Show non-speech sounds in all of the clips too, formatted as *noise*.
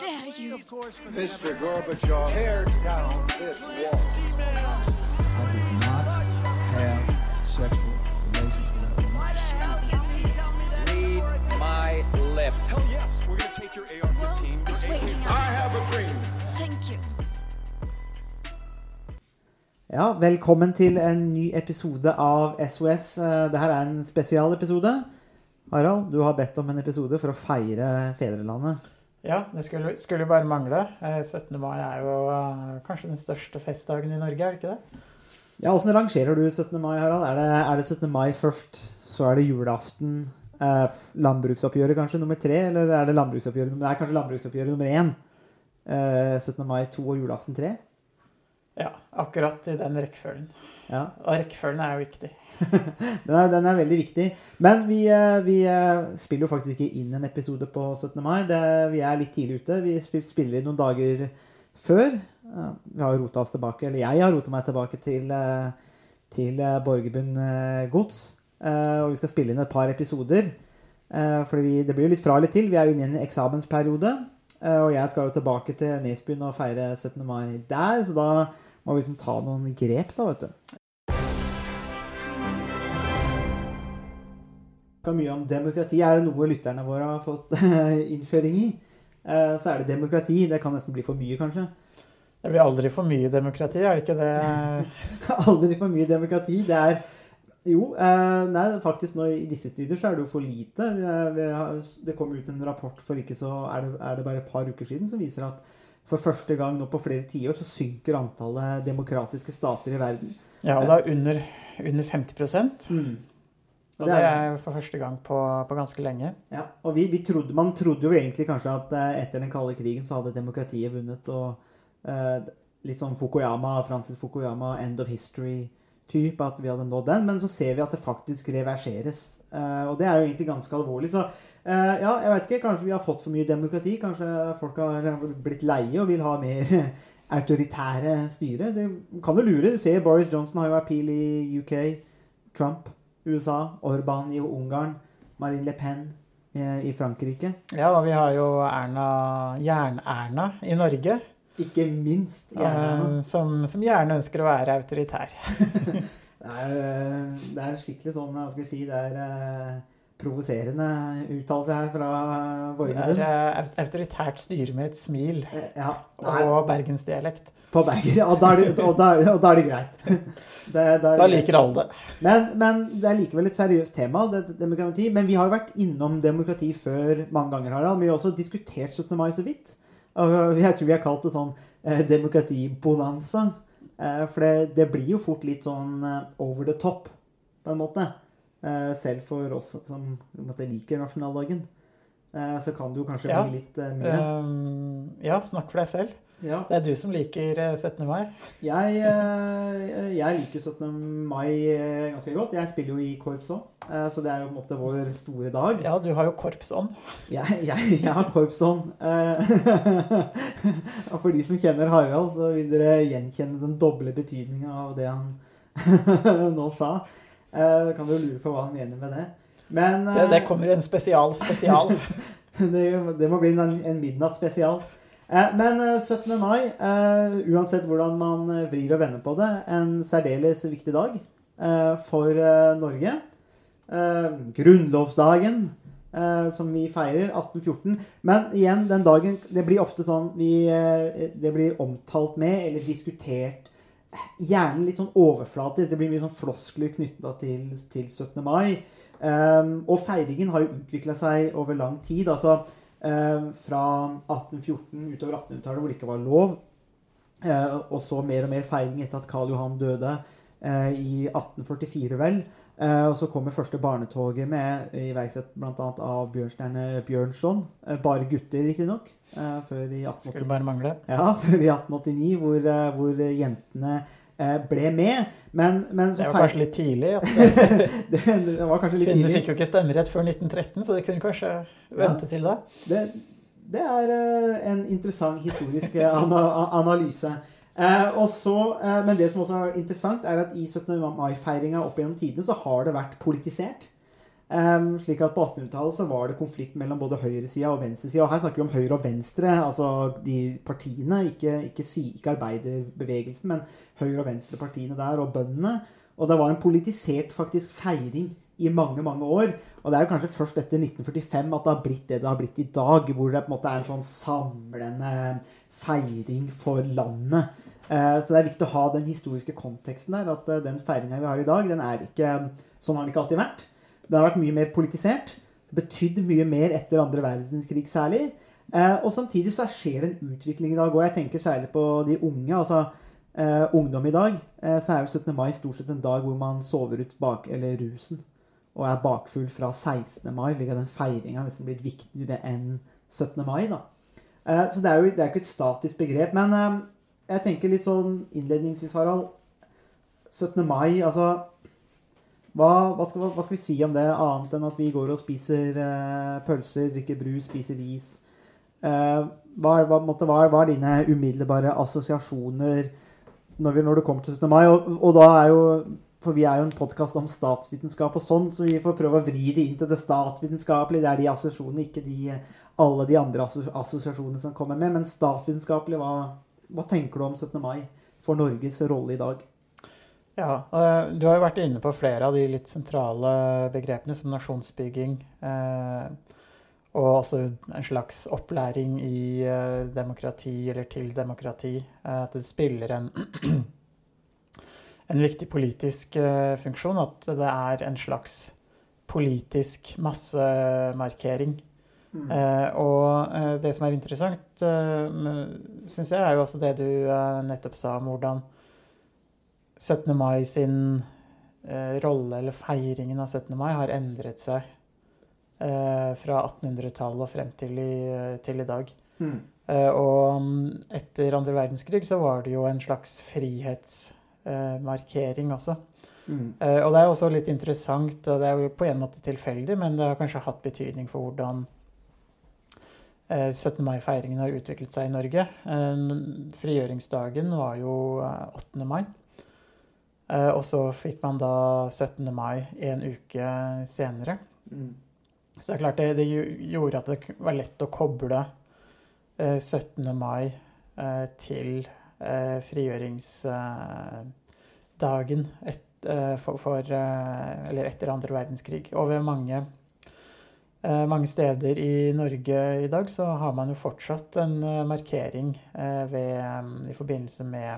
dare you? Mr. Gorbachev, tear down this wall. I did not have sexual relations with that woman. Read my lips. Hell yes, we're gonna take your AR-15. This way. I have a dream. Thank you. Ja, velkommen til en ny episode av SOS. Eh, Dette er en spesialepisode. Harald, du har bedt om en episode for å feire fedrelandet. Ja, det skulle, skulle bare mangle. Eh, 17. mai er jo eh, kanskje den største festdagen i Norge, er det ikke det? Ja, Åssen rangerer du 17. mai, Harald? Er det, er det 17. mai først, så er det julaften, eh, landbruksoppgjøret kanskje nummer tre, eller er det landbruksoppgjøret Det er kanskje landbruksoppgjøret nummer én. Eh, 17. mai to og julaften tre. Ja, akkurat i den rekkefølgen. Ja. Og rekkefølgen er jo viktig. Den er, den er veldig viktig. Men vi, eh, vi eh, spiller jo faktisk ikke inn en episode på 17. mai. Det, vi er litt tidlig ute. Vi spiller noen dager før. Vi har rota oss tilbake, eller jeg har rota meg tilbake til, eh, til Borgerbunn eh, gods. Og vi skal spille inn et par episoder. For det blir jo litt fra eller til. Vi er jo inne i en eksamensperiode. Og jeg skal jo tilbake til Nesbyen og feire 17. mai der, så da må vi liksom ta noen grep, da, vet du. Snakka mye om demokrati. Er det noe lytterne våre har fått innføring i, eh, så er det demokrati. Det kan nesten bli for mye, kanskje. Det blir aldri for mye demokrati, er det ikke det? *laughs* Aldri for mye demokrati. Det er jo, eh, nei, faktisk nå i disse tider så er det jo for lite. Det kom ut en rapport for ikke så er det, er det bare et par uker siden som viser at for første gang nå på flere tiår så synker antallet demokratiske stater i verden. Ja, og det er under, under 50 Mm. Og det er for første gang på, på ganske lenge. Ja, og vi, vi trodde, Man trodde jo egentlig kanskje at eh, etter den kalde krigen så hadde demokratiet vunnet. og eh, Litt sånn Fukuyama, Francis Fukuyama, end of history-type, at vi hadde nådd den. Men så ser vi at det faktisk reverseres. Eh, og det er jo egentlig ganske alvorlig. Så eh, ja, jeg vet ikke, kanskje vi har fått for mye demokrati. Kanskje folk har blitt leie og vil ha mer *laughs* autoritære styre. Det kan jo lure. Du ser Boris Johnson har jo appeal i UK. Trump USA, Orban i Ungarn, Marine Le Pen eh, i Frankrike. Ja, og vi har jo Erna, Jern-Erna i Norge, Ikke minst Jern-Erna. som, som gjerne ønsker å være autoritær. *laughs* Det er, eh, det er skikkelig sånn, hva skal vi si, det er eh, provoserende uttalelse her fra Det er Borgerlund. eh, autoritært styre med et smil Eh, Ja, og bergensdialekt. på Bergen. og da er det, og da, og da er det greit. *laughs* Det, da er det Da greit. liker alle det. Men, men det er likevel et seriøst tema, det, demokrati. Men vi har jo vært innom demokrati før mange ganger, Harald. Vi har også diskutert 17. mai så vidt. Og jeg tror vi har kalt det sånn eh, demokratibonanza. Eh, for det, det blir jo fort litt sånn eh, over the top, på en måte. Eh, selv for oss som liker nasjonaldagen. Eh, så kan det jo kanskje Ja. bli litt eh, mye. Ja, snakk for deg selv. Ja. Det er du som liker eh, 17. mai. Jeg, jeg liker 17. mai ganske godt. Jeg spiller jo i korps òg, så det er jo på en måte vår store dag. Ja, du har jo korpsånd. Jeg, jeg, jeg har korpsånd. *laughs* Og for de som kjenner Harald, så vil dere gjenkjenne den doble betydninga av det han *laughs* nå sa. Eh, kan du lure på hva han mener med det. Men Det, eh, det kommer en spesial spesial. *laughs* det, det må bli en, en midnattsspesial. Uh, men eh, 17. mai, eh, uansett hvordan man eh, vrir og vender på det, en særdeles viktig dag eh, for eh, Norge. Eh, grunnlovsdagen, eh, som vi feirer, 1814. Men igjen, den dagen Det blir ofte sånn vi, eh, Det blir omtalt med, eller diskutert eh, Gjerne litt sånn overflatisk. Det blir mye sånn floskler knytta til, til 17. mai. Um, og feiringen har jo utvikla seg over lang tid. altså um, Fra 1814 utover 1800-tallet, hvor det ikke var lov. uh, og så mer og mer feiring etter at Karl Johan døde uh, i 1844, vel. Uh, og så kommer første barnetoget med, iverksatt bl.a. av Bjørnstjerne Bjørnson. Eh, bare gutter, riktignok. Uh, før i 1889. Skulle bare mangle. Ja, *laughs* før i 1889, hvor, eh, hvor jentene eh, ble med. Men, men så Det var kanskje litt tidlig. *laughs* Det, det var kanskje litt Kvinner tidlig. fikk jo ikke stemmerett før 1913, så de kunne kanskje vente til da. Det, det er eh, en interessant historisk eh, ana analyse. Eh, og eh, men det som også er interessant, er at i 17. mai-feiringa opp gjennom tidene så har det vært politisert. Ehm, slik at På 1800-tallet så var det konflikt mellom både høyresida og venstresida. Her snakker vi om høyre og venstre, altså de partiene. Ikke, ikke, ikke arbeiderbevegelsen, men høyre- og venstrepartiene der, og bøndene. Og det var en politisert faktisk feiring i mange mange år. Og det er jo kanskje først etter 1945 at det har blitt det det har blitt i dag. Hvor det på en måte er en sånn samlende feiring for landet. Uh, så det er viktig å ha den historiske konteksten der. At uh, den feiringa vi har i dag, den er ikke Sånn har den ikke alltid vært. Det har vært mye mer politisert. Betydd mye mer etter andre verdenskrig særlig. Eh, og samtidig så skjer det en utvikling i dag. Og jeg tenker særlig på de unge. altså eh, Ungdom i dag. Eh, så er jo 17. mai stort sett en dag hvor man sover ut bak, eller rusen og er bakfull fra 16. mai. Ligger den feiringa nesten blitt viktigere enn 17. mai. da. Eh, så det er jo det er ikke et statisk begrep. Men eh, jeg tenker litt sånn innledningsvis, Harald. 17. mai, altså hva, hva, skal, hva, skal, vi si om det, annet enn at vi går og spiser uh, pølser, drikker brus, spiser is? Uh, hva, hva, måtte, hva, er dine umiddelbare assosiasjoner når, vi, når det kommer til 17. mai? Og, og, da er jo For vi er jo en podkast om statsvitenskap og sånn, så vi får prøve å vri det inn til det statsvitenskapelige. Det er de assosiasjonene, ikke de, alle de andre assosiasjonene som kommer med. Men statsvitenskapelig, hva, tenker du om 17. mai for Norges rolle i dag? Ja, Du har jo vært inne på flere av de litt sentrale begrepene, som nasjonsbygging. Eh, og også en slags opplæring i eh, demokrati, eller til demokrati. Eh, at det spiller en, *clears throat* en viktig politisk funksjon. At det er en slags politisk massemarkering. Mm. og det som er interessant, syns jeg, er jo også det du nettopp sa om hvordan 17. mai sin eh, rolle, eller feiringen av 17. mai, har endret seg eh, fra 1800-tallet og frem til i, til i dag. Mm. Eh, og mm, etter andre verdenskrig så var det jo en slags frihetsmarkering også. Mm. Eh, og det er også litt interessant, og det er jo på en måte tilfeldig, men det har kanskje hatt betydning for hvordan 17. Eh, mai-feiringen har utviklet seg i Norge. Eh, frigjøringsdagen var jo 8. mai. Uh, og så fikk man da 17. mai en uke senere. Mm. Så det er klart det, det, gjorde at det var lett å koble uh, 17. mai uh, til frigjøringsdagen et, for, for Eller etter andre verdenskrig. Og ved mange, mange steder i Norge i dag så har man jo fortsatt en markering ved, i forbindelse med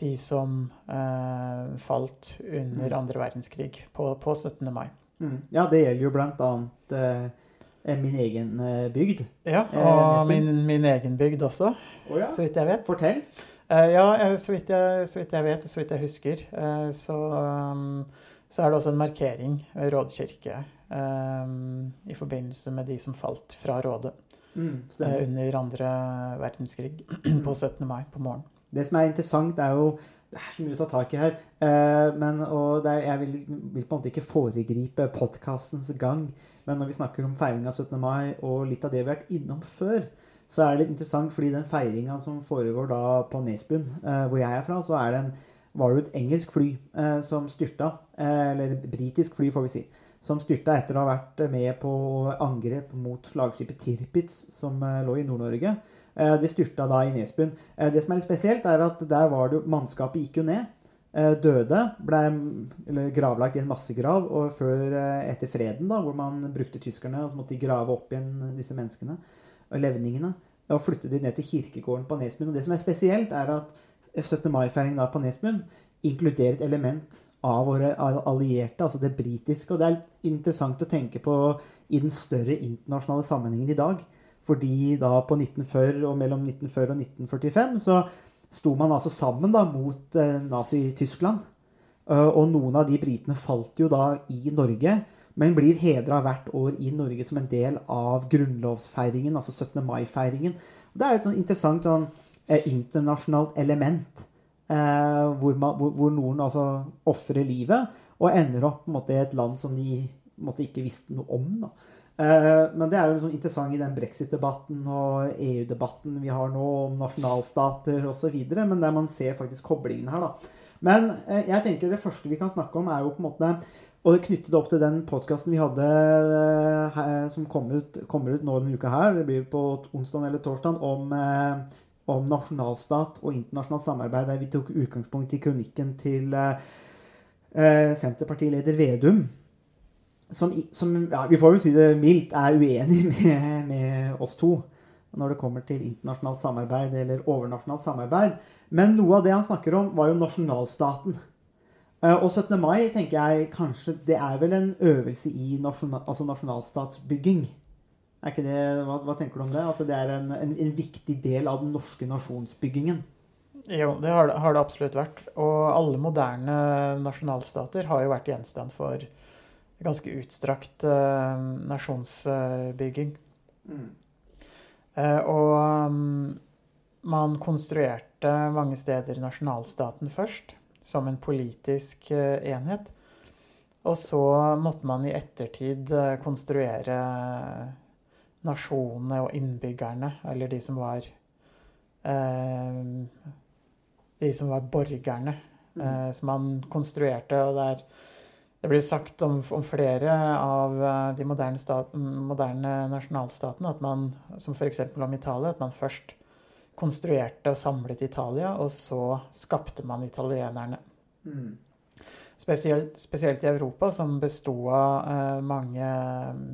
de som eh, falt under mm. andre verdenskrig på, på 17. mai. Mm. Ja, det gjelder jo blant annet eh, min egen eh, bygd. Ja, eh, og min, min, egen bygd også, oh, ja. så vidt jeg vet. Fortell. Eh, ja, så vidt, jeg, så vidt, jeg, vet, og så vidt jeg husker, eh, så, så, er det også en markering ved Råde kirke um, i forbindelse med de som falt fra Rådet mm, under andre verdenskrig *clears throat* på 17. mai på morgenen. Det som er interessant, er jo Det er så mye å ta tak i her. Eh, men, og er, jeg vil, vil, på en måte ikke foregripe podkastens gang. Men når vi snakker om feiringa av 17. mai og litt av det vi har vært innom før, så er det litt interessant fordi den feiringa som foregår da på Nesbyen, eh, hvor jeg er fra, så er det en, var det et engelsk fly eh, som styrta. eller britisk fly, får vi si. Som styrta etter å ha vært med på angrep mot slagskipet Tirpitz, som lå i Nord-Norge. Eh, de styrta da i Nesbyen. Eh, det som er litt spesielt, er at der var det Mannskapet gikk jo ned. Eh, døde. Ble gravlagt i en massegrav. Og før, etter freden, da, hvor man brukte tyskerne, og så måtte de grave opp igjen disse menneskene, og levningene, og flytte de ned til kirkegården på Nesbyen. Og det som er spesielt, er at 17. mai-feiringen på Nesbyen inkluderer et element av våre allierte, altså det britiske. Og det er litt interessant å tenke på i den større internasjonale sammenhengen i dag. Fordi da på 1940 og mellom 1940 og 1945 så sto man altså sammen da mot eh, Nazi-Tyskland. Uh, og noen av de britene falt jo da i Norge, men blir hedra hvert år i Norge som en del av grunnlovsfeiringen, altså 17. mai-feiringen. Det er et sånn interessant sånn, eh, internasjonalt element. Eh, hvor, man, hvor, hvor, noen altså ofrer livet og ender opp i et land som de måte, ikke visste noe om. Da. Eh, men det er jo liksom interessant i den brexit-debatten og EU-debatten vi har nå om nasjonalstater osv. Men der man ser faktisk koblingen her. da. Men eh, jeg tenker det første vi kan snakke om, er jo på en måte Og det knyttet opp til den podkasten vi hadde eh, som kom ut, kommer ut nå denne uka her, det blir på onsdag eller torsdag, om, om nasjonalstat og internasjonalt samarbeid. Der vi tok utgangspunkt i kronikken til Senterpartileder Vedum. Som, som ja, vi får vel si det mildt, er uenig *laughs* med, med oss to når det kommer til internasjonalt samarbeid eller overnasjonalt samarbeid. Men noe av det han snakker om, var jo nasjonalstaten. Eh, Og 17. mai tenker jeg kanskje Det er vel en øvelse i nasjonal, altså nasjonalstatsbygging. Det, hva, hva tenker du om det? At det er en, en, en viktig del av den norske nasjonsbyggingen? Jo, det har, har det absolutt vært. Og alle moderne nasjonalstater har jo vært gjenstand for ganske utstrakt uh, nasjonsbygging. Eh, og um, man konstruerte mange steder nasjonalstaten først, som en politisk uh, enhet. Og så måtte man i ettertid konstruere nasjonene og innbyggerne, eller de som var De som var borgerne. Mm. som man konstruerte, og der det blir sagt om, om flere av eh, de moderne, staten, moderne nasjonalstatene, at man, som f.eks. om Italia, at man først konstruerte og samlet Italia, og så skapte man italienerne. Mm. Spesielt, spesielt i Europa, som besto av eh, mange mm,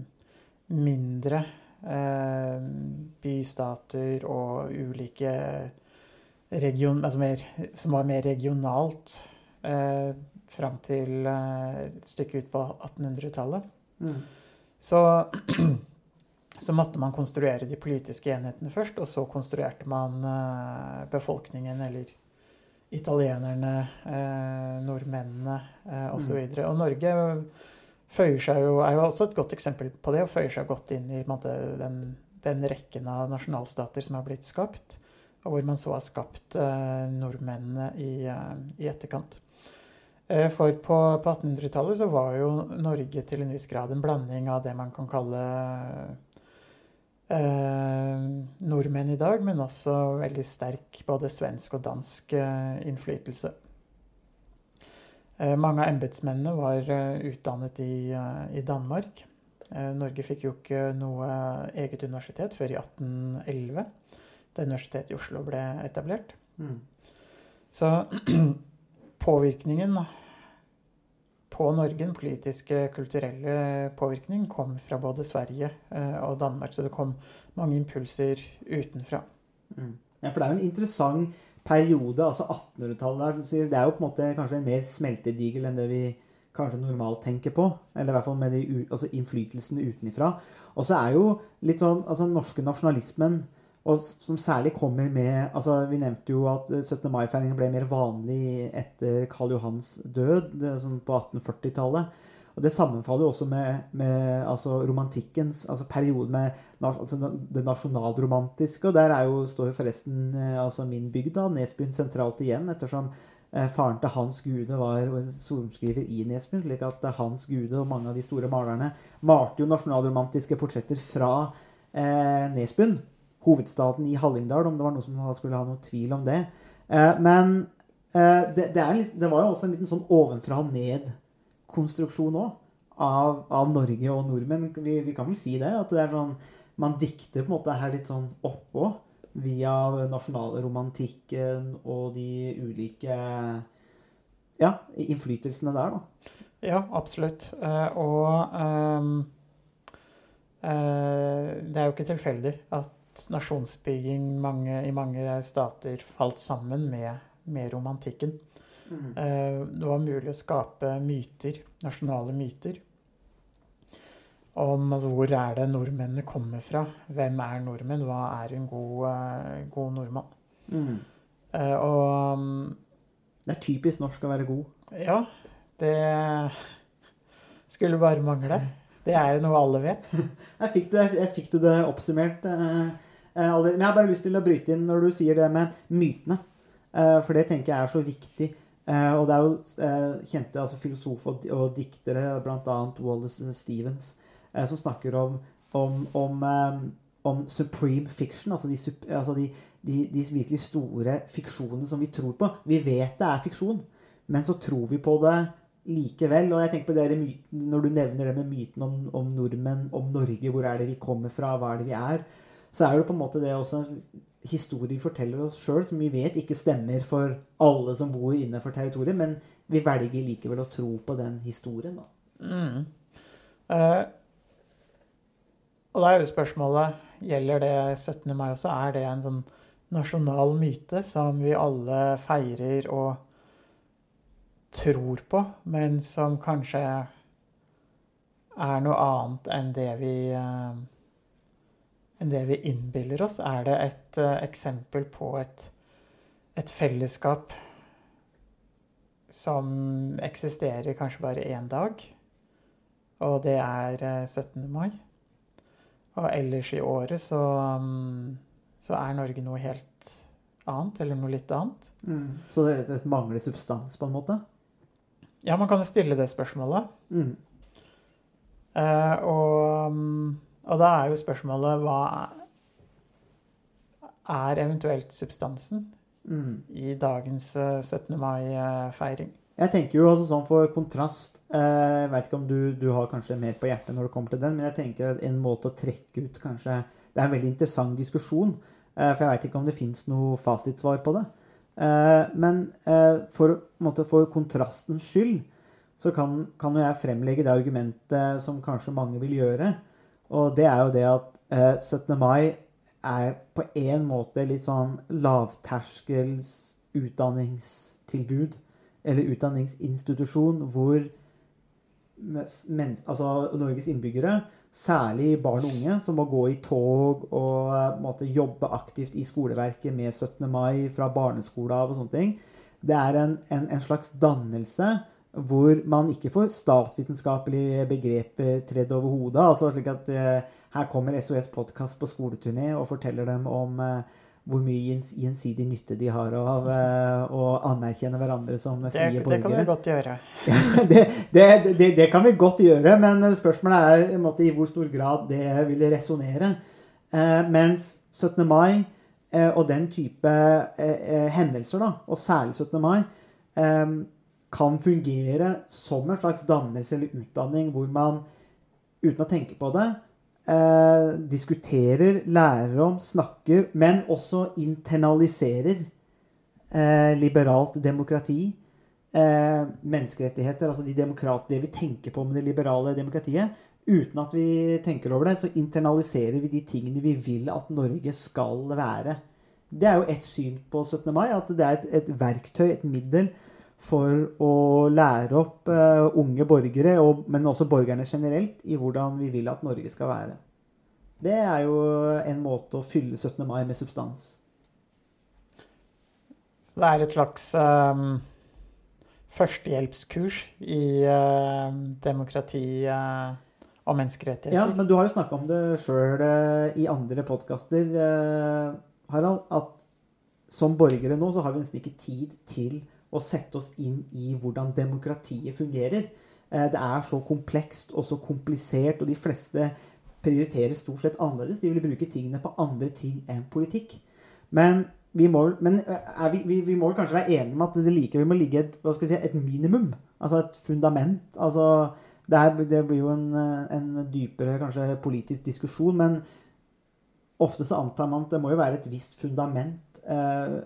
mindre eh, bystater og ulike region... Altså mer, som var mer regionalt eh, fram til eh, et stykke ut på 1800-tallet. Mm. Så, *clears throat* så måtte man konstruere de politiske enhetene først, og så konstruerte man eh, befolkningen, eller italienerne, eh, nordmennene eh, osv. Og, så og Norge føyer seg jo, er jo også et godt eksempel på det, og føyer seg godt inn i måte, den, den rekken av nasjonalstater som har blitt skapt, og hvor man så har skapt eh, nordmennene i, i etterkant. Eh, For på, på 1800-tallet så var jo Norge til en viss grad en blanding av det man kan kalle eh, nordmenn i dag, men også veldig sterk både svensk og dansk eh, innflytelse. Eh, mange av embetsmennene var eh, utdannet i, eh, i Danmark. Eh, Norge fikk jo ikke noe eget universitet før i 1811, da Universitetet i Oslo ble etablert. Mm. Så *clears throat* påvirkningen på Norge, den politiske, kulturelle påvirkning, kom fra både Sverige eh, og Danmark. Så det kom mange impulser utenfra. Mm. Ja, for det er jo en interessant periode, altså 1800-tallet der, som sier, det er jo på en måte kanskje en mer smeltedigel enn det vi kanskje normalt tenker på. Eller i hvert fall med de, altså innflytelsene utenfra. Og så er jo litt sånn, altså den norske nasjonalismen, og som særlig kommer med altså Vi nevnte jo at eh, 17. mai-feiringen ble mer vanlig etter Karl Johans død, sånn på 1840-tallet. Og det sammenfaller jo også med, med altså romantikkens altså periode med altså det nasjonalromantiske. Og der er jo, står jo forresten eh, altså min bygd, da, Nesbyen, sentralt igjen, ettersom eh, faren til Hans Gude var sorenskriver i Nesbyen. slik at eh, Hans Gude og mange av de store malerne malte jo nasjonalromantiske portretter fra eh, Nesbyen, hovedstaden i Hallingdal, om det var noen som skulle ha noe tvil om det. Eh, men eh, det, det, litt, det var jo også en liten sånn ovenfra-ned-konstruksjon òg. Av, av Norge og nordmenn. Vi, vi kan vel si det. At det er sånn Man dikter på en måte her litt sånn oppå. Via nasjonalromantikken og de ulike Ja, innflytelsene der, da. Ja, absolutt. Eh, og um, uh, det er jo ikke tilfeldig at nasjonsbygging mange, i mange stater falt sammen med, med romantikken. Mm. det var mulig å skape myter, nasjonale myter, om altså, hvor er det nordmennene kommer fra. Hvem er nordmenn? Hva er en god, eh, god nordmann? Mm. Eh, og mm, Det er typisk norsk å være god. ja, det skulle bare mangle. Det er jo noe alle vet. *laughs* Jeg fikk du, jeg fikk du det oppsummert. eh, eh. Men jeg har bare lyst til å bryte inn når du sier det med mytene. Eh, for det tenker jeg er så viktig. Eh, og det er jo eh, kjente altså, filosofer og, diktere, bl.a. Wallace Stevens, eh, som snakker om, om, om, eh, om supreme fiction. Altså, de, altså de, de, de virkelig store fiksjonene som vi tror på. Vi vet det er fiksjon. men så tror vi på det likevel. Og jeg tenker på det myten, når du nevner det med myten om, om nordmenn, om Norge, hvor er det vi kommer fra, hva er det vi er, så er det på en måte det også historier forteller oss sjøl, som vi vet ikke stemmer for alle som bor innenfor territoriet, men vi velger likevel å tro på den historien, da. Mm. Eh, og da er jo spørsmålet Gjelder det 17. mai også? Er det en sånn nasjonal myte som vi alle feirer og tror på, men som kanskje er noe annet enn det vi eh, enn det vi innbiller oss? Er det et uh, eksempel på et, et fellesskap som eksisterer kanskje bare én dag? Og det er uh, 17. mai. Og ellers i året så, um, så er Norge noe helt annet, eller noe litt annet. Så det, det mangler substans, på en måte? Ja, man kan jo stille det spørsmålet. Mm. Uh, og, um, og da er jo spørsmålet hva er eventuelt substansen Mm. i dagens eh, 17. mai-feiring? Jeg tenker jo altså sånn for kontrast eh, Jeg vet ikke om du, du har kanskje mer på hjertet når det kommer til den, men jeg tenker at en måte å trekke ut kanskje Det er en veldig interessant diskusjon, eh, for jeg vet ikke om det fins noe fasitsvar på det. Eh, men eh, for, måte, for kontrastens skyld så kan, kan jo jeg fremlegge det argumentet som kanskje mange vil gjøre. Og det er jo det at eh, 17. mai er på en måte litt sånn lavterskels utdanningstilbud eller utdanningsinstitusjon hvor mens, altså Norges innbyggere, særlig barn og unge, som må gå i tog og eh, måtte jobbe aktivt i skoleverket med 17. mai fra barneskolen av og sånne ting, det er en, en, en slags dannelse hvor man ikke får statsvitenskapelige begreper tredd over hodet. altså slik at eh, Her kommer SOS Podkast på skoleturné og forteller dem om eh, hvor mye gjens- gjensidig nytte de har av eh, å anerkjenne hverandre som frie Det, borgere. det kan vi godt gjøre. *laughs* det, det, det, det kan vi godt gjøre, men spørsmålet er i måte, i hvor stor grad det vil resonnere. Eh, mens 17. mai eh, og den type eh, eh, hendelser, da, og særlig 17. mai, eh, kan fungere som en slags dannelse eller utdanning hvor man, uten å tenke på det, eh, diskuterer, lærer om, snakker, men også internaliserer eh, liberalt demokrati eh, menneskerettigheter, altså de det vi tenker på med det liberale demokratiet, uten at vi tenker over det, så internaliserer vi de tingene vi vil at Norge skal være. Det er jo et syn på 17. mai, at det er et, et verktøy, et middel, for å lære opp eh, unge borgere, og, men også borgerne generelt, i hvordan vi vil at Norge skal være. Det er jo en måte å fylle 17. mai med substans. Så det er et slags um, førstehjelpskurs i uh, demokrati uh, og menneskerettigheter. Ja, men du har jo snakka om det sjøl i andre podkaster, Harald, at som borgere nå så har vi nesten ikke tid til å sette oss inn i hvordan demokratiet fungerer. Eh, Det er så komplekst og så komplisert, og de fleste prioriterer stort sett annerledes. De vil bruke tingene på andre ting enn politikk. Men vi må, men er vi, vi, vi må kanskje være enige om at det likevel må ligge et, si, et minimum. Altså et fundament. Altså, det, er, det blir jo en, en dypere kanskje politisk diskusjon, men ofte så antar man at det må jo være et visst fundament eh,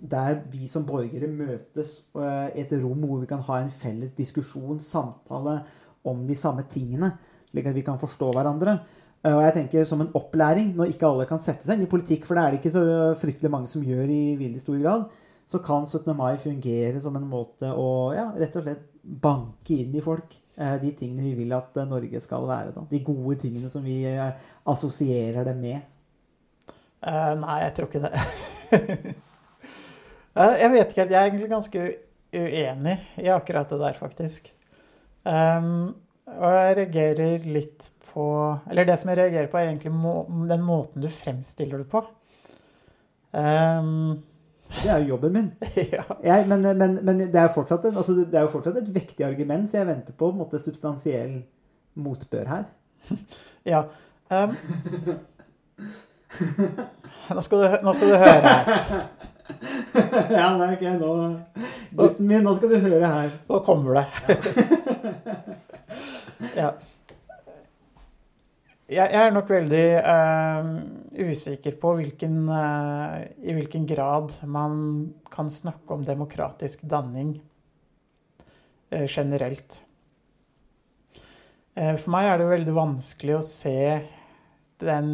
der vi som borgere møtes eh, i et rom hvor vi kan ha en felles diskusjon, samtale om de samme tingene, slik at vi kan forstå hverandre. Eh, og jeg tenker Som en opplæring, når ikke alle kan sette seg inn i politikk, for det er det ikke så fryktelig mange som gjør i veldig stor grad, så kan 17. mai fungere som en måte å ja, rett og slett banke inn i folk eh, de tingene vi vil at Norge skal være. Da. De gode tingene som vi assosierer det med. Uh, nei, jeg tror ikke det. *laughs* Jeg vet ikke helt. Jeg er egentlig ganske uenig i akkurat det der, faktisk. Um, og jeg reagerer litt på Eller det som jeg reagerer på, er egentlig må, den måten du fremstiller det på. Um, Det er jo jobben min. *laughs* ja. Jeg, men, men, men det, er fortsatt en, altså det er jo fortsatt et vektig argument, så jeg venter på en måte substansiell motbør her. *laughs* ja. Um, *laughs* nå, skal du, nå skal du høre her. Ja, nei, ok, nå Gutten min, nå skal du høre her. Nå kommer det. *laughs* ja. Jeg, jeg er nok veldig uh, usikker på hvilken, uh, i hvilken grad man kan snakke om demokratisk danning uh, generelt. Eh, for meg er det veldig vanskelig å se den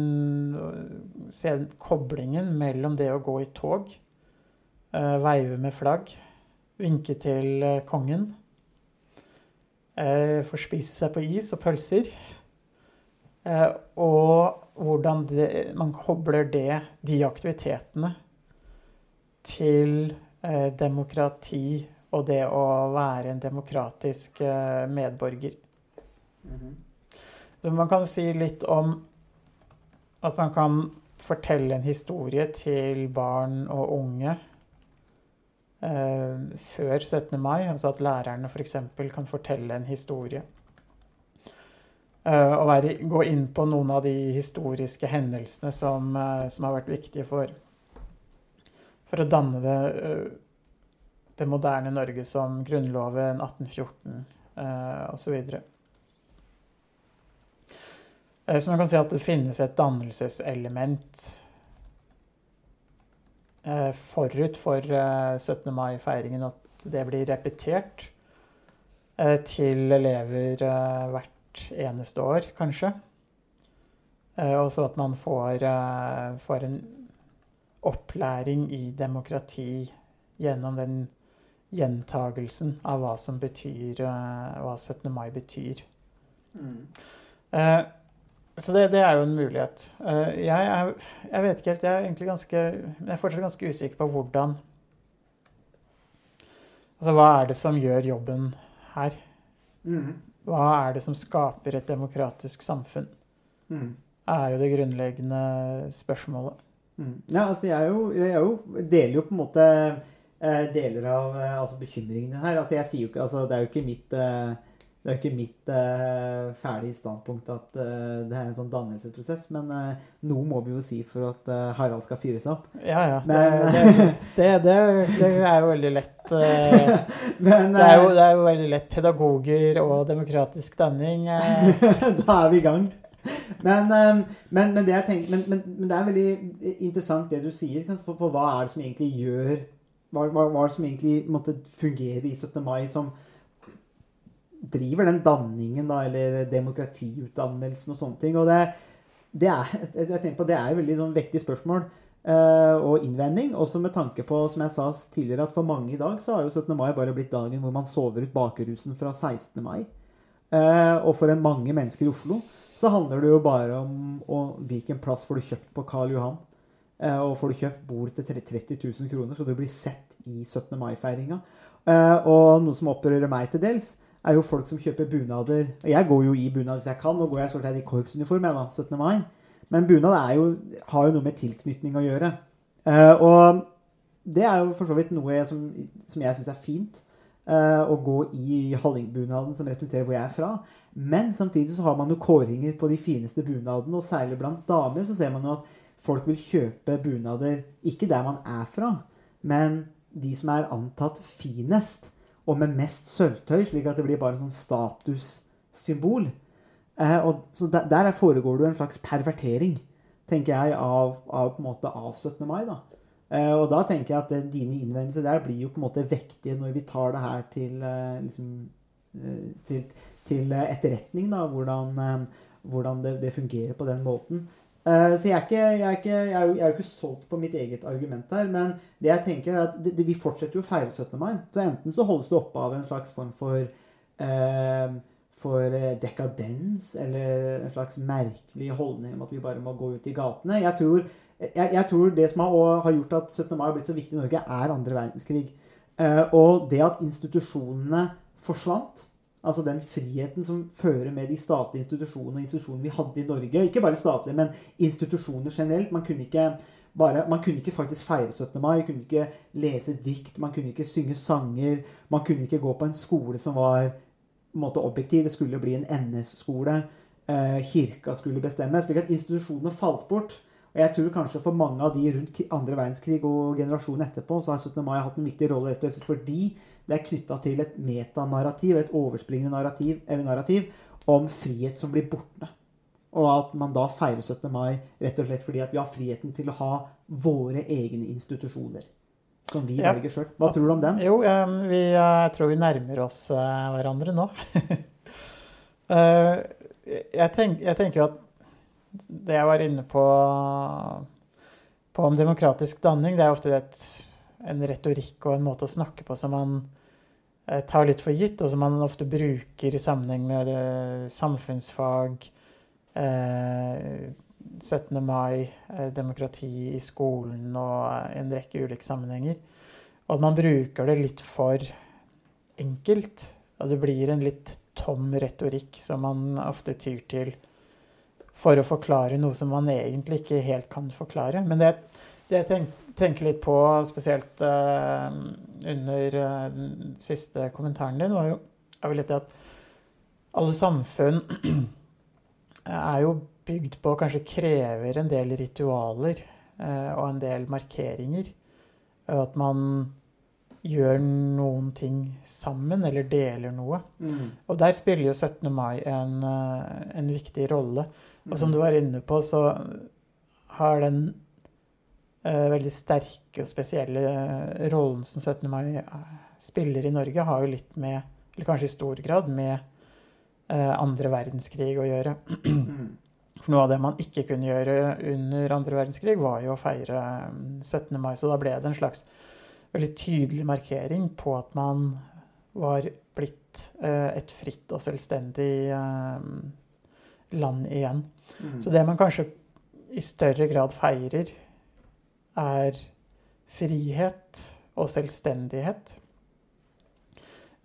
se koblingen mellom det å gå i tog, veive med flagg, vinke til eh, kongen, Få forspise seg på is og pølser, eh, og hvordan det, man kobler det, de aktivitetene til eh, demokrati og det å være en demokratisk eh, medborger. Så man kan si litt om at man kan fortelle en historie til barn og unge eh, før 17. mai. Altså at lærerne f.eks. kan fortelle en historie. Eh, og være, gå inn på noen av de historiske hendelsene som, eh, som har vært viktige for, for å danne det, eh, det moderne Norge som Grunnloven 1814 eh, osv. Eh, Så man kan si at det finnes et dannelseselement eh, forut for eh, 17. mai-feiringen. At det blir repetert eh, til elever eh, hvert eneste år, kanskje. Eh, Og så at man får, eh, får en opplæring i demokrati gjennom den gjentagelsen av hva som betyr eh, Hva 17. mai betyr. Eh, så det, det er jo en mulighet. Eh, jeg, er, jeg vet ikke helt. Jeg er egentlig ganske Jeg er fortsatt ganske usikker på hvordan Altså hva er det som gjør jobben her? Mm. Hva er det som skaper et demokratisk samfunn? Mm. Er jo det grunnleggende spørsmålet. Mm. Ja, altså jeg, er jo, jeg jo, deler jo på en måte eh, deler av altså bekymringen bekymringene her. Altså jeg sier jo ikke, altså det er jo ikke mitt eh, det er jo ikke mitt eh, ferdige standpunkt at eh, det er en sånn dannelsesprosess, men eh, noe må vi jo si for at eh, Harald skal fyres opp. Ja, ja. Men- det, det, det, det er jo veldig lett. eh, *laughs* Men Det er, jo, eh, det er jo veldig lett. Pedagoger og demokratisk danning. eh, *laughs* da er vi i gang. Men, eh, men, men, det jeg tenker, men, men, men det er veldig interessant det du sier. For, for hva er det som egentlig gjør Hva, hva, hva er det som egentlig måtte fungere i 17. mai som driver den danningen, da, eller demokratiutdannelsen og sånne ting. Og det, det er *laughs* jeg tenker på, det er et veldig sånn vektig spørsmål uh, og innvending. Også med tanke på, som jeg sa tidligere, at for mange i dag så har jo 17. mai bare blitt dagen hvor man sover ut bakerusen fra 16. mai. Uh, og for en mange mennesker i Oslo så handler det jo bare om og, hvilken plass får du kjøpt på Karl Johan. Uh, og får du kjøpt bord til 30 000 kroner, så du blir sett i 17. mai-feiringa. Og noe som opprører meg til dels, er jo folk som kjøper bunader. Jeg går jo i bunad hvis jeg kan. Nå går jeg sånn i korpsuniform jeg da, 17. mai. Men bunad jo, har jo noe med tilknytning å gjøre. Uh, og det er jo for så vidt noe som, som jeg syns er fint. Uh, å gå i hallingbunaden som representerer hvor jeg er fra. Men samtidig så har man jo kåringer på de fineste bunadene, og særlig blant damer så ser man jo at folk vil kjøpe bunader ikke der man er fra, men de som er antatt finest og med mest sølvtøy, slik at det blir bare en sånn statussymbol. Eh, og, så der, der foregår det jo en slags pervertering, tenker jeg, av, av, på en måte, av 17. mai. da. Eh, og da tenker jeg at det, dine innvendelser der blir jo på en måte vektige når vi tar det her til, eh, liksom, eh, til, til eh, etterretning, da, hvordan, eh, hvordan det, det fungerer på den måten. Eh, så jeg er, ikke, jeg, er ikke, jeg, er jo, jeg er jo ikke solgt på mitt eget argument her, men det jeg tenker er at det, det, vi fortsetter jo å feire 17. mai. Så enten så holdes det oppe av en slags form for eh, for eh, dekadens, eller en slags merkelig holdning om at vi bare må gå ut i gatene. Jeg tror, tror det som har gjort at 17. mai har blitt så viktig i Norge, er andre verdenskrig. Eh, og det at institusjonene forsvant, altså den friheten som fører med de statlige institusjonene og institusjonene vi hadde i Norge, ikke bare statlige, men institusjoner generelt. Man kunne ikke bare, man kunne ikke faktisk feire 17. mai, Man kunne ikke lese dikt, man kunne ikke synge sanger, man kunne ikke gå på en skole som var måte objektiv. Det skulle bli en NS-skole. Eh, kirka skulle bestemme. Slik at institusjonene falt bort. Og jeg tror kanskje for mange av de rundt andre verdenskrig og generasjonen etterpå, så har 17. mai hatt en viktig rolle rett og slett fordi det er knytta til et metanarrativ, et overspringende narrativ, eller narrativ om frihet som blir borte. Og at man da feirer 17. mai rett og slett fordi at vi har friheten til å ha våre egne institusjoner. Som vi Ja. velger sjøl. Hva tror du om den? Jo, eh, vi, eh, jeg tror vi nærmer oss eh, hverandre nå. *laughs* Eh, jeg, tenk, jeg tenker jo at det jeg var inne på, på om demokratisk danning, det er ofte et, en retorikk og en måte å snakke på som man eh, tar litt for gitt, og som man ofte bruker i sammenheng med eh, samfunnsfag, eh, 17. mai, eh, demokrati i skolen og en rekke ulike sammenhenger. Og at man bruker det litt for enkelt. Og det blir en litt tom retorikk som man ofte tyr til for å forklare noe som man egentlig ikke helt kan forklare. Men det, det jeg tenk, tenker litt på, spesielt uh, under uh, den siste kommentaren din, var jo, er vel litt det at alle samfunn *clears throat* er jo bygd på, kanskje krever en del ritualer uh, og en del markeringer. At man gjør noen ting sammen, eller deler noe. Mm. Og der spiller jo 17. mai en, eh, en viktig rolle. Og som du var inne på, så har den eh, veldig sterke og spesielle eh, rollen som 17. mai eh, spiller i Norge, har jo litt med, eller kanskje i stor grad, med eh, andre verdenskrig å gjøre. Mm. For noe av det man ikke kunne gjøre under andre verdenskrig, var jo å feire mm, 17. mai. Så da ble det en slags veldig tydelig markering på at man var blitt eh, et fritt og selvstendig eh, land igjen. Mm. Så det man kanskje i større grad feirer, er frihet og selvstendighet.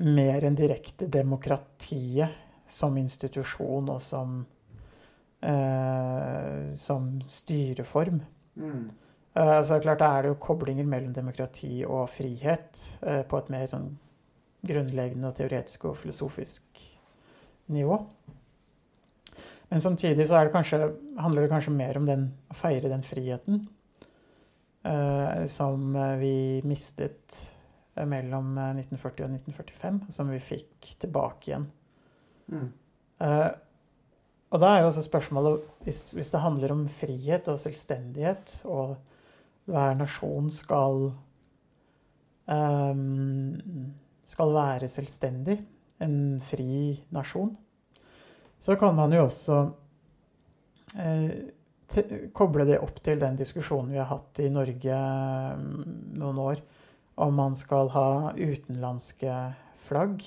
Mer enn direkte demokratiet som institusjon og som, eh, som styreform. Mm. Eh, så er klart da er det jo koblinger mellom demokrati og frihet eh, på et mer sånn grunnleggende teoretisk og filosofisk nivå. Men samtidig så det kanskje, handler det kanskje mer om den, å feire den friheten som eh, vi mistet eh, mellom eh, 1940 og 1945, som vi fikk tilbake igjen. Mm. Eh, og da er jo også spørsmålet hvis, hvis det handler om frihet og selvstendighet, og hver nasjon skal skal være selvstendig, en fri nasjon, så kan man jo også eh, koble det opp til den diskusjonen vi har hatt i Norge mm, noen år, om man skal ha utenlandske flagg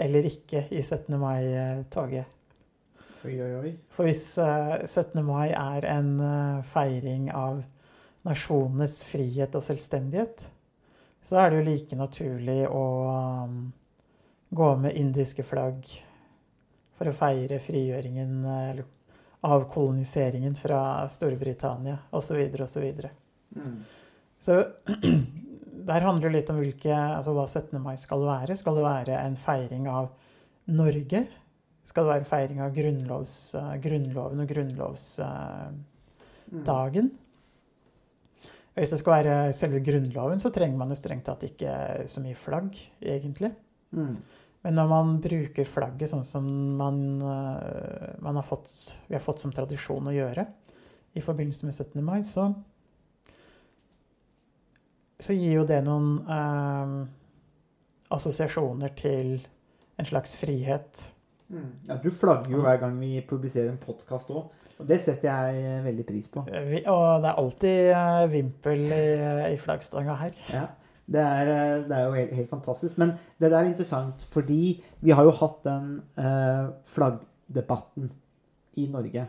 eller ikke i 17. mai-toget. For hvis eh, 17. mai er en eh, feiring av nasjonenes frihet og selvstendighet, så er det jo like naturlig å um, gå med indiske flagg for å feire frigjøringen eh, eller avkoloniseringen fra Storbritannia osv. osv. Mm. Så *clears throat* der handler det litt om hvilke, altså hva 17. mai skal være. Skal det være en feiring av Norge? Skal det være en feiring av grunnlovs, eh, Grunnloven og grunnlovsdagen? Mm. Hvis det skal være selve Grunnloven, så trenger man jo strengt tatt ikke så mye flagg, egentlig. Mm. Men når man bruker flagget sånn som man, eh, man har fått, vi har fått som tradisjon å gjøre i forbindelse med 17. mai, så, så gir jo det noen eh, assosiasjoner til en slags frihet. Mm. Ja, du flagger jo hver gang vi publiserer en podkast òg, og det setter jeg eh, veldig pris på. Vi, og det er alltid eh, vimpel i, i flaggstanga her. Ja, det er, eh, det er jo helt, helt fantastisk. Men det der er interessant, fordi vi har jo hatt den eh, flaggdebatten i Norge.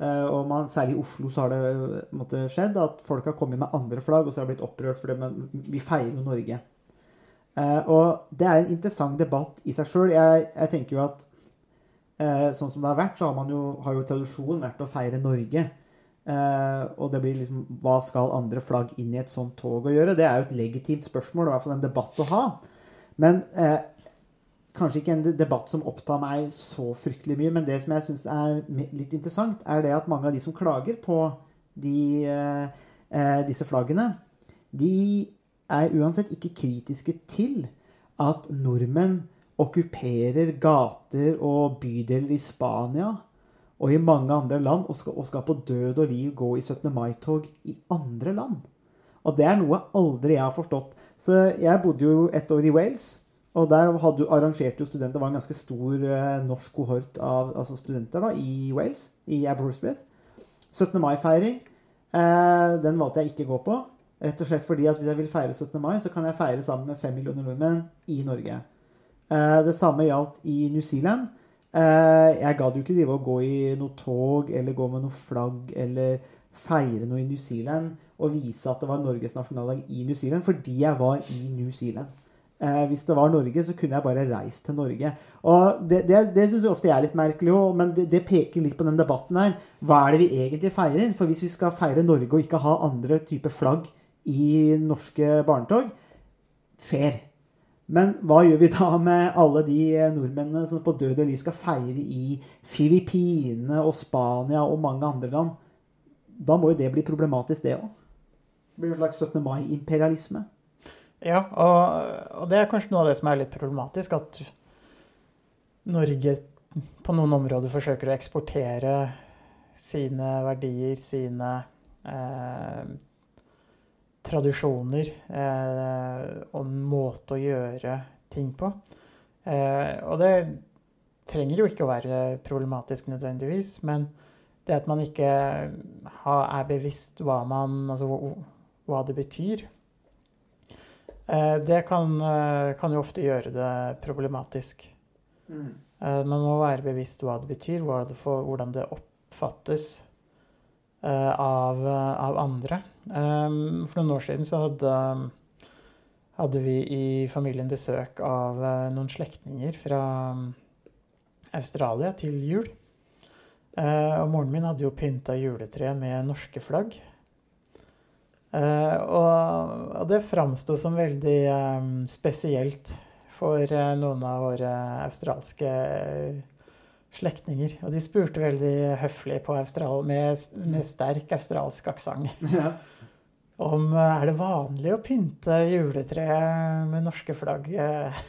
Eh, og man, særlig i Oslo så har det eh, måte, skjedd at folk har kommet med andre flagg, og så har det blitt opprørt fordi men vi feirer jo Norge. Eh, og det er en interessant debatt i seg sjøl. Jeg, jeg tenker jo at eh, sånn som det har vært, så har man jo, har jo tradisjonen vært å feire Norge. Eh, og det blir liksom Hva skal andre flagg inn i et sånt tog å gjøre? Det er jo et legitimt spørsmål, og i hvert fall en debatt å ha. Men uh, kanskje ikke en debatt som opptar meg så fryktelig mye. Men det som jeg syns er litt interessant, er det at mange av de som klager på de, uh, disse flaggene, de er uansett ikke kritiske til at nordmenn okkuperer gater og bydeler i Spania og i mange andre land og skal, og skal på død og liv gå i 17. mai-tog i andre land. Og det er noe aldri jeg har forstått. Så jeg bodde jo et år i Wales. Og der hadde, arrangerte jo studenter Det var en ganske stor eh, norsk kohort av altså studenter da, i Wales, i Aberystwyth. 17. mai-feiring. Eh, den valgte jeg ikke å gå på. Rett og slett fordi at hvis jeg vil feire 17. mai, så kan jeg feire sammen med fem millioner nordmenn i Norge. Eh, det samme gjaldt i New Zealand. Eh, jeg gadd jo ikke drive og gå i noe tog eller gå med noe flagg eller feire noe i New Zealand og vise at det var Norges nasjonaldag i New Zealand fordi jeg var i New Zealand. Eh, hvis det var Norge, så kunne jeg bare reist til Norge. Og Det, det, det syns jeg ofte er litt merkelig òg, men det, det, peker litt på den debatten her. Hva er det vi egentlig feirer? For hvis vi skal feire Norge og ikke ha andre typer flagg i norske barnetog, fair. Men hva gjør vi da med alle de nordmennene som på død og liv skal feire i Filippinene og Spania og mange andre land? Da må jo det bli problematisk, det òg. Det blir en slags 17. mai-imperialisme. Ja, og, og, det er kanskje noe av det som er litt problematisk. At Norge på noen områder forsøker å eksportere sine verdier, sine eh, tradisjoner eh, og en måte å gjøre ting på. Eh, og det trenger jo ikke å være problematisk nødvendigvis, men det at man ikke har, er bevisst hva, man, altså, hva det betyr, eh, det kan, eh, kan, jo ofte gjøre det problematisk. Mm. Eh, man må være bevisst hva det betyr, det hvordan det oppfattes av, av, andre. Um, for noen år siden så hadde, hadde vi i familien besøk av uh, noen slektninger fra Australia til jul. Uh, og moren min hadde jo pynta juletreet med norske flagg. Uh, og, det framsto som veldig spesielt for noen av våre australske slektninger. Og de spurte veldig høflig på Austral, med, med sterk australsk aksent. *laughs* Ja om eh, er det vanlig å pynte juletreet med norske flagg, eh,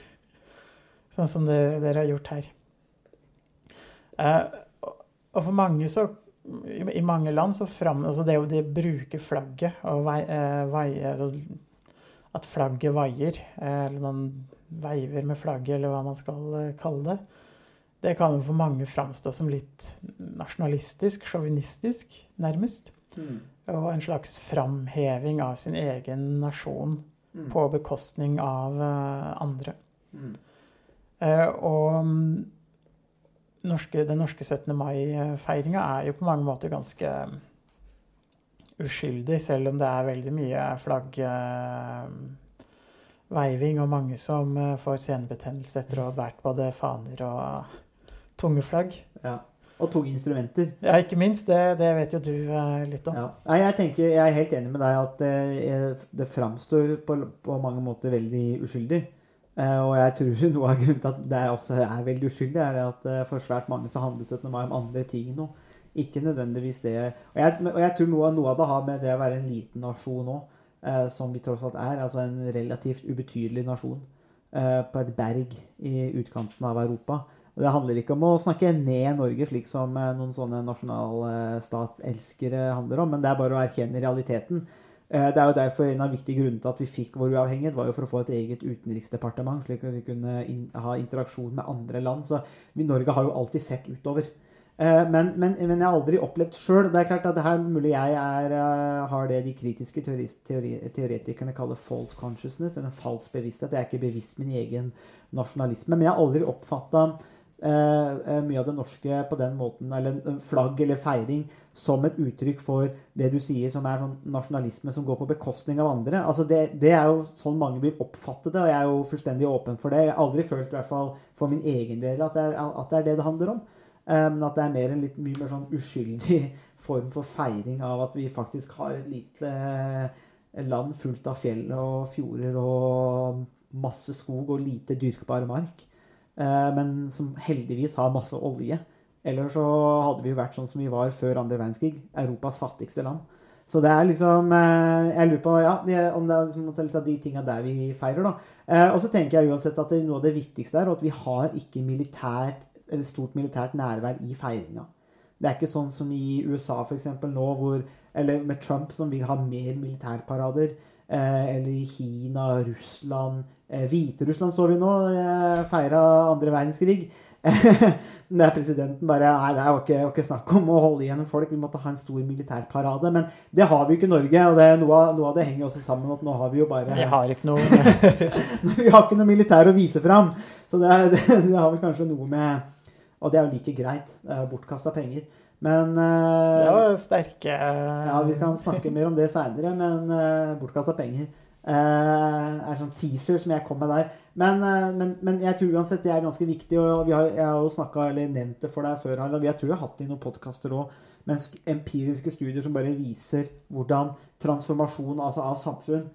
*laughs* sånn som det, dere har gjort her. Eh, og for mange så I mange land så fram, altså det å bruke flagget og vei, vei, altså At flagget vaier, eller man veiver med flagget, eller hva man skal kalle det, det kan jo for mange framstå som litt nasjonalistisk, sjåvinistisk, nærmest. Mm og en slags framheving av sin egen nasjon mm. på bekostning av uh, andre. Mm. Uh, og mm, norske, den norske 17. mai-feiringa er jo på mange måter ganske uskyldig, selv om det er veldig mye flaggveiving uh, og mange som får senebetennelse etter å ha båret både faner og tunge flagg. Ja. Og tunge instrumenter. Ja, ikke minst. Det, det vet jo du eh, litt om. Ja. Nei, jeg, tenker, jeg er helt enig med deg at eh, det framstår på, på, mange måter veldig uskyldig. Eh, og jeg tror *laughs* noe av grunnen til at det også er veldig uskyldig, er det at eh, for svært mange så handler 17. mai om andre ting nå. Ikke nødvendigvis det. Og jeg, og jeg tror noe, noe, av det har med det å være en liten nasjon òg, eh, som vi tross alt er. Altså en relativt ubetydelig nasjon eh, på et berg i utkanten av Europa. Og Det handler ikke om å snakke ned Norge, slik som eh, noen sånne nasjonalstatselskere handler om, men det er bare å erkjenne realiteten. Eh, det er jo derfor en av viktige grunnene til at vi fikk vår uavhengighet, var jo for å få et eget utenriksdepartement, slik at vi kunne ha interaksjon med andre land. Så vi, Norge har jo alltid sett utover. Eh, men, men, men jeg har aldri opplevd sjøl Det er klart at det her mulig jeg er, har det de kritiske teori, teori, teoretikerne kaller false consciousness, eller en falsk bevissthet. Jeg er ikke bevisst min egen nasjonalisme. Men jeg har aldri oppfatta Eh, eh, mye av det norske på den måten, eller flagg eller feiring, som et uttrykk for det du sier som er sånn nasjonalisme som går på bekostning av andre. Altså det, det, er jo sånn mange vil oppfatte det, og jeg er jo fullstendig åpen for det. Jeg har aldri følt, i hvert fall for min egen del, at det er, at det, er det, det handler om. Men um, at det er mer en litt mye mer sånn uskyldig *laughs* form for feiring av at vi faktisk har et lite eh, land fullt av fjell og fjorder og masse skog og lite dyrkbar mark. Eh, men som heldigvis har masse olje. Eller så hadde vi jo vært sånn som vi var før andre verdenskrig. Europas fattigste land. Så det er liksom eh, Jeg lurer på ja, om det er liksom litt av de tinga der vi feirer, da. Eh, og så tenker jeg uansett at noe av det viktigste er at vi har ikke militært, eller stort militært nærvær i feiringa. Det er ikke sånn som i USA f.eks. nå, hvor Eller med Trump, som vil ha mer militærparader. Eller i Kina, Russland Hviterussland så vi nå eh, feira andre verdenskrig. *laughs* Der presidenten bare Nei, det var ikke, ikke snakk om å holde igjen folk. Vi måtte ha en stor militærparade. Men det har vi jo ikke i Norge. Og det, noe, av, noe av det henger også sammen at nå har vi jo bare Vi har ikke noe *laughs* vi har ikke noe militær å vise fram. Så det, det, *laughs* det har vel kanskje noe med Og det er jo like greit. Det er bortkasta penger. Men uh, Det var sterke Ja, vi kan snakke mer om det seinere, men uh, bortkasta penger eh, er en sånn teaser som jeg kom med der. Men, eh, men, men jeg tror uansett det er ganske viktig, og har, jeg har jo snakka eller nevnt det for deg før, Harald. Jeg tror jeg hatt det i noen podkaster òg, men empiriske studier som bare viser hvordan transformasjon altså av samfunn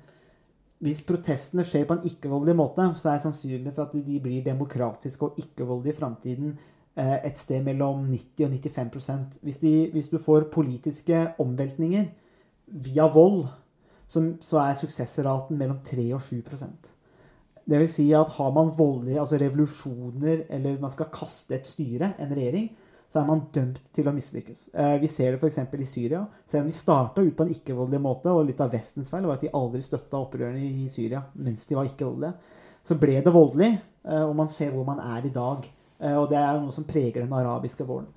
hvis protestene skjer på en ikke-voldelig måte, så er sannsynligheten for at de blir demokratiske og ikke-voldelige i framtiden eh, et sted mellom 90 og 95 hvis, de, hvis du får politiske omveltninger via vold, så, så er suksessraten mellom 3 og 7% Det vil si at har man voldelige altså revolusjoner, eller man skal kaste et styre, en regjering, så er man dømt til å mislykkes. Eh, vi ser det f.eks. i Syria. Selv om de starta ut på en ikke-voldelig måte, og litt av Vestens feil var at de aldri støtta opprørerne i Syria mens de var ikke-voldelige, så ble det voldelig, eh, og man ser hvor man er i dag. Eh, og det er jo noe som preger den arabiske våren.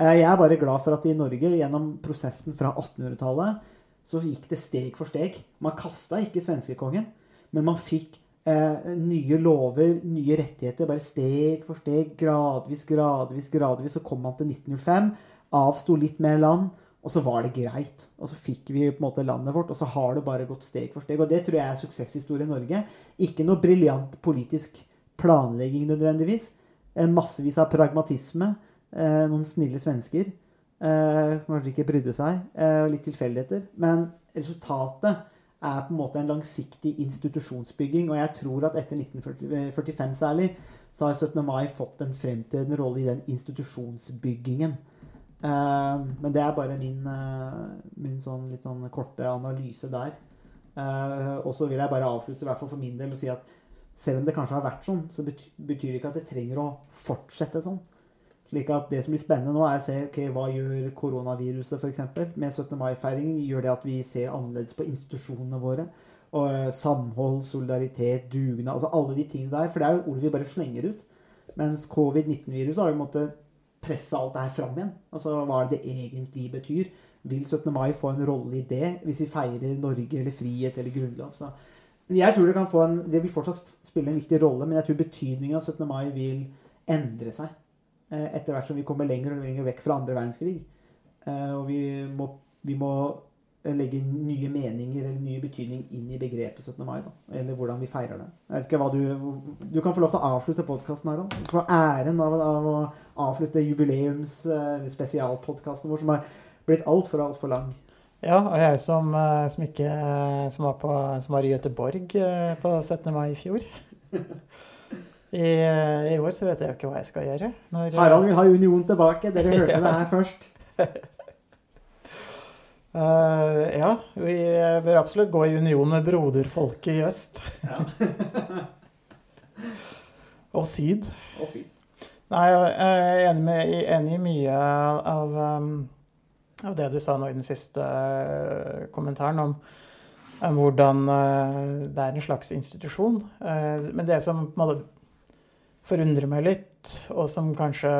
Jeg er bare glad for at i Norge, gjennom prosessen fra 1800-tallet, så gikk det steg for steg. Man kasta ikke svenskekongen, men man fikk eh, nye lover, nye rettigheter, bare steg for steg, gradvis, gradvis, gradvis. Så kom man til 1905, avsto litt mer land, og så var det greit. Og så fikk vi på en måte landet vårt, og så har det bare gått steg for steg. Og det tror jeg er suksesshistorie i Norge. Ikke noe briljant politisk planlegging nødvendigvis. En massevis av pragmatisme. Eh, noen snille svensker eh, som kanskje ikke brydde seg. Eh, litt tilfeldigheter. Men resultatet er på en måte en langsiktig institusjonsbygging. Og jeg tror at etter 1945 særlig, så har 17. mai fått en fremtredende rolle i den institusjonsbyggingen. Eh, men det er bare min, eh, min sånn litt sånn korte analyse der. Eh, og så vil jeg bare avslutte, i hvert fall for min del, og si at selv om det kanskje har vært sånn, så betyr det ikke at det trenger å fortsette sånn. Slik at Det som blir spennende nå, er å se ok, hva gjør koronaviruset eksempel, med 17. mai-feiringen. Gjør det at vi ser annerledes på institusjonene våre? Og eh, Samhold, solidaritet, dugnad altså Alle de tingene der. For det er jo ord vi bare slenger ut. Mens covid-19-viruset har jo måttet presse alt det her fram igjen. Altså Hva det egentlig betyr? Vil 17. mai få en rolle i det, hvis vi feirer Norge eller frihet eller grunnlov? Så jeg tror det kan få en Det vil fortsatt spille en viktig rolle, men jeg tror betydningen av 17. mai vil endre seg etter hvert som vi kommer lenger og lenger vekk fra andre verdenskrig. Eh, Og vi må, vi må legge nye meninger eller nye betydning inn i begrepet 17. mai. Da, eller hvordan vi feirer det. Jeg vet ikke hva Du du kan få lov til å avslutte podkasten, Harald. få æren av, av å avslutte jubileums- eller spesialpodkasten vår, som har blitt altfor, altfor lang. Ja, og jeg som, eh, som ikke eh, som var, på, som var i Göteborg eh, på 17. mai i fjor. *laughs* I, eh, I år så vet jeg jo ikke hva jeg skal gjøre. Når, Harald vil ha Union tilbake. Dere hørte *laughs* det her først. uh, *laughs* ja, vi bør absolutt gå i union med broderfolket i øst. *laughs* og syd. Og syd. Nei, jeg er enig, med, enig i mye av, um, av det du sa nå i den siste kommentaren om, om hvordan det er en slags institusjon. Men det som på en måte forundrer meg litt, og som kanskje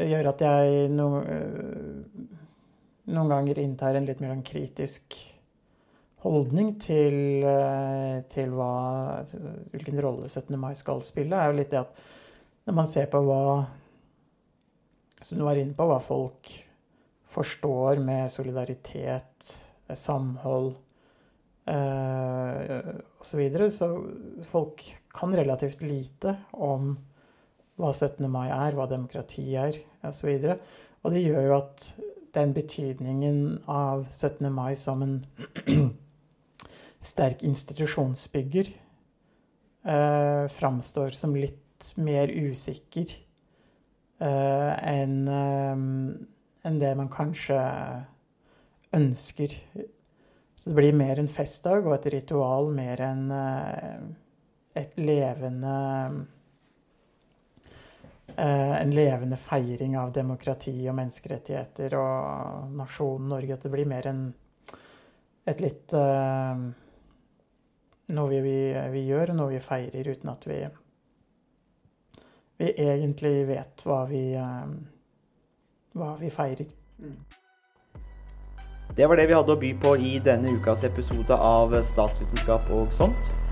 gjør at jeg no, uh, noen ganger inntar en litt mer sånn kritisk holdning til, uh, til hva, hvilken rolle 17. mai skal spille, er jo litt det at når man ser på hva Som du var inne på, hva folk forstår med solidaritet, samhold eh, osv. Så, så folk kan relativt lite om hva 17. mai er, hva demokrati er osv. Og, så og det gjør jo at den betydningen av 17. mai som en *clears throat* sterk institusjonsbygger eh, framstår som litt mer usikker eh, enn eh, en det man kanskje ønsker Så det blir mer en festdag og et ritual mer enn eh, et levende eh, En levende feiring av demokrati og menneskerettigheter og nasjonen Norge. At det blir mer enn et litt uh, Noe vi, vi, vi gjør, og noe vi feirer uten at vi vi egentlig vet hva vi, uh, hva vi feirer. Det var det vi hadde å by på i denne ukas episode av Statsvitenskap og sånt.